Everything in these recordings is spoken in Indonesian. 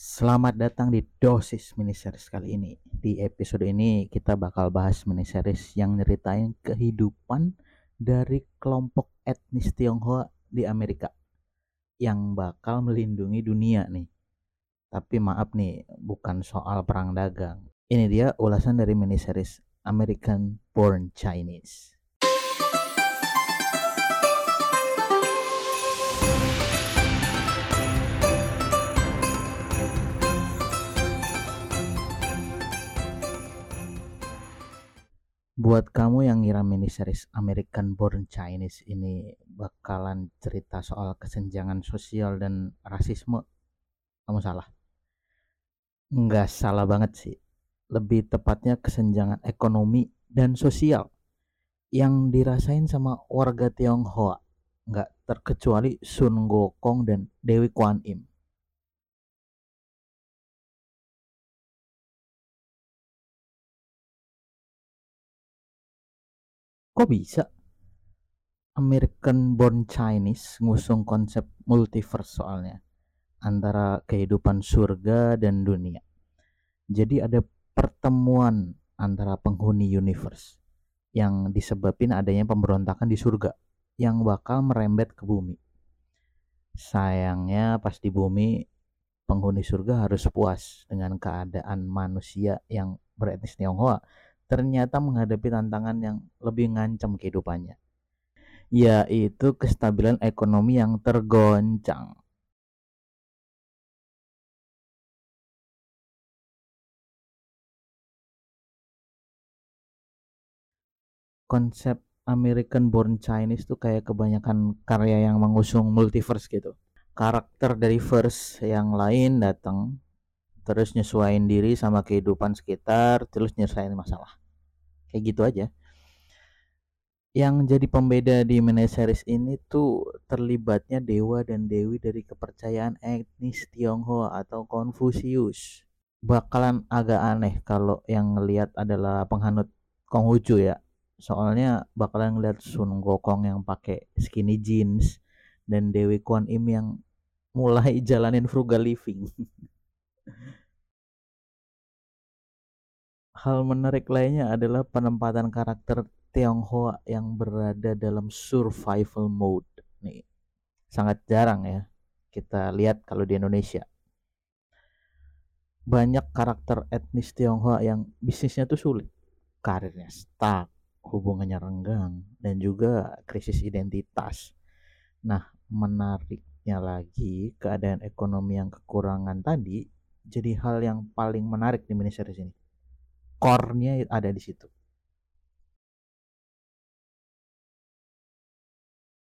Selamat datang di dosis miniseries kali ini. Di episode ini kita bakal bahas miniseries yang nyeritain kehidupan dari kelompok etnis Tionghoa di Amerika yang bakal melindungi dunia nih. Tapi maaf nih, bukan soal perang dagang. Ini dia ulasan dari miniseries American Born Chinese. Buat kamu yang ngira miniseries American Born Chinese ini bakalan cerita soal kesenjangan sosial dan rasisme, kamu salah. Nggak salah banget sih. Lebih tepatnya kesenjangan ekonomi dan sosial yang dirasain sama warga Tionghoa. Nggak terkecuali Sun Gokong dan Dewi Kwan Im. Kok bisa? American Born Chinese ngusung konsep multiverse soalnya antara kehidupan surga dan dunia. Jadi ada pertemuan antara penghuni universe yang disebabin adanya pemberontakan di surga yang bakal merembet ke bumi. Sayangnya pas di bumi penghuni surga harus puas dengan keadaan manusia yang beretnis Tionghoa ternyata menghadapi tantangan yang lebih ngancam kehidupannya, yaitu kestabilan ekonomi yang tergoncang. Konsep American Born Chinese tuh kayak kebanyakan karya yang mengusung multiverse gitu. Karakter dari verse yang lain datang terus nyesuaiin diri sama kehidupan sekitar, terus nyelesain masalah kayak gitu aja yang jadi pembeda di miniseries ini tuh terlibatnya dewa dan dewi dari kepercayaan etnis Tionghoa atau Konfusius. Bakalan agak aneh kalau yang ngelihat adalah penghanut Konghucu ya. Soalnya bakalan ngeliat Sun Gokong yang pakai skinny jeans dan Dewi Kwan Im yang mulai jalanin frugal living. Hal menarik lainnya adalah penempatan karakter Tionghoa yang berada dalam survival mode. Nih, sangat jarang ya kita lihat kalau di Indonesia. Banyak karakter etnis Tionghoa yang bisnisnya tuh sulit, karirnya stuck, hubungannya renggang, dan juga krisis identitas. Nah, menariknya lagi, keadaan ekonomi yang kekurangan tadi jadi hal yang paling menarik di mini series ini core-nya ada di situ.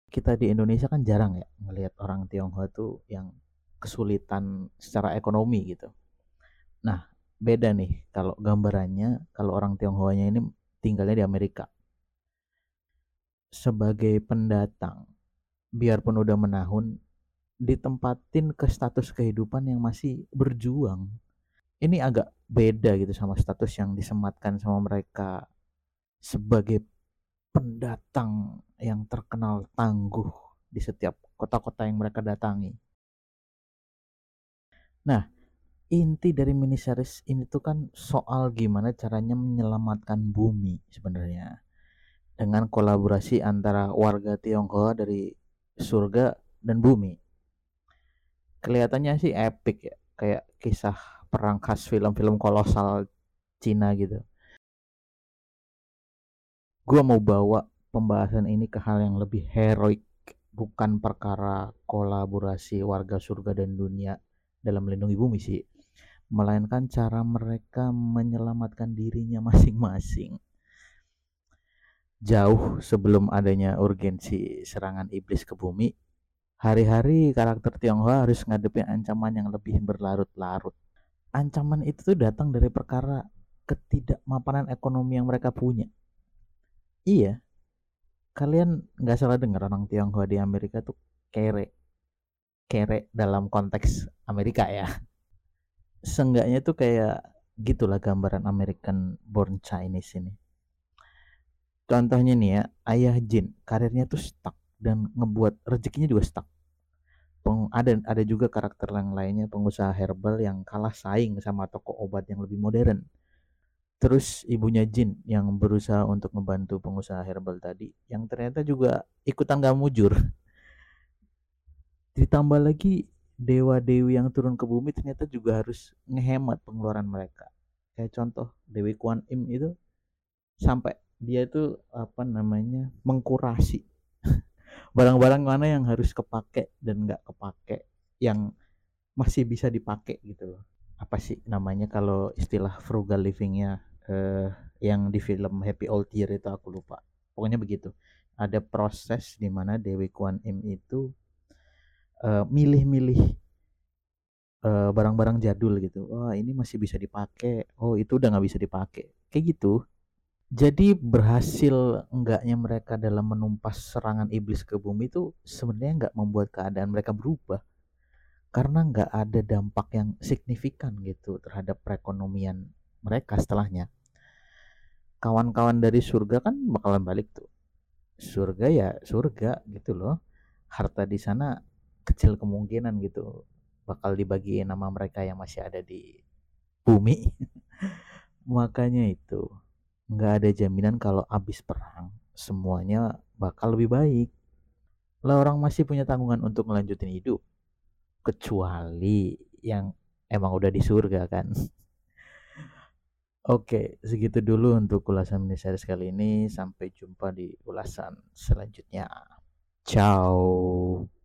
Kita di Indonesia kan jarang ya melihat orang Tionghoa tuh yang kesulitan secara ekonomi gitu. Nah, beda nih kalau gambarannya kalau orang Tionghoanya ini tinggalnya di Amerika. Sebagai pendatang, biarpun udah menahun, ditempatin ke status kehidupan yang masih berjuang ini agak beda gitu sama status yang disematkan sama mereka sebagai pendatang yang terkenal tangguh di setiap kota-kota yang mereka datangi. Nah, inti dari mini series ini tuh kan soal gimana caranya menyelamatkan bumi sebenarnya. Dengan kolaborasi antara warga Tionghoa dari surga dan bumi. Kelihatannya sih epic ya, kayak kisah perang khas film-film kolosal Cina gitu. Gua mau bawa pembahasan ini ke hal yang lebih heroik, bukan perkara kolaborasi warga surga dan dunia dalam melindungi bumi sih, melainkan cara mereka menyelamatkan dirinya masing-masing. Jauh sebelum adanya urgensi serangan iblis ke bumi, hari-hari karakter Tionghoa harus ngadepin ancaman yang lebih berlarut-larut ancaman itu tuh datang dari perkara ketidakmapanan ekonomi yang mereka punya. Iya, kalian nggak salah dengar orang Tionghoa di Amerika tuh kere, kere dalam konteks Amerika ya. Seenggaknya tuh kayak gitulah gambaran American born Chinese ini. Contohnya nih ya, ayah Jin, karirnya tuh stuck dan ngebuat rezekinya juga stuck. Peng, ada ada juga karakter yang lainnya pengusaha herbal yang kalah saing sama toko obat yang lebih modern. Terus ibunya Jin yang berusaha untuk membantu pengusaha herbal tadi yang ternyata juga ikutan gak mujur. Ditambah lagi dewa-dewi yang turun ke bumi ternyata juga harus ngehemat pengeluaran mereka. Kayak contoh Dewi Kuan Im itu sampai dia itu apa namanya mengkurasi barang-barang mana yang harus kepake dan nggak kepake yang masih bisa dipakai gitu loh. Apa sih namanya kalau istilah frugal livingnya eh, yang di film Happy Old Year itu aku lupa. Pokoknya begitu. Ada proses di mana Dewi Kwan Im itu eh, milih-milih uh, barang-barang jadul gitu. Wah ini masih bisa dipakai oh itu udah nggak bisa dipakai kayak gitu jadi berhasil enggaknya mereka dalam menumpas serangan iblis ke bumi itu sebenarnya enggak membuat keadaan mereka berubah. Karena enggak ada dampak yang signifikan gitu terhadap perekonomian mereka setelahnya. Kawan-kawan dari surga kan bakalan balik tuh. Surga ya surga gitu loh. Harta di sana kecil kemungkinan gitu. Bakal dibagi nama mereka yang masih ada di bumi. Makanya itu nggak ada jaminan kalau habis perang semuanya bakal lebih baik. Lah orang masih punya tanggungan untuk melanjutin hidup. Kecuali yang emang udah di surga kan. Oke, segitu dulu untuk ulasan mini series kali ini. Sampai jumpa di ulasan selanjutnya. Ciao.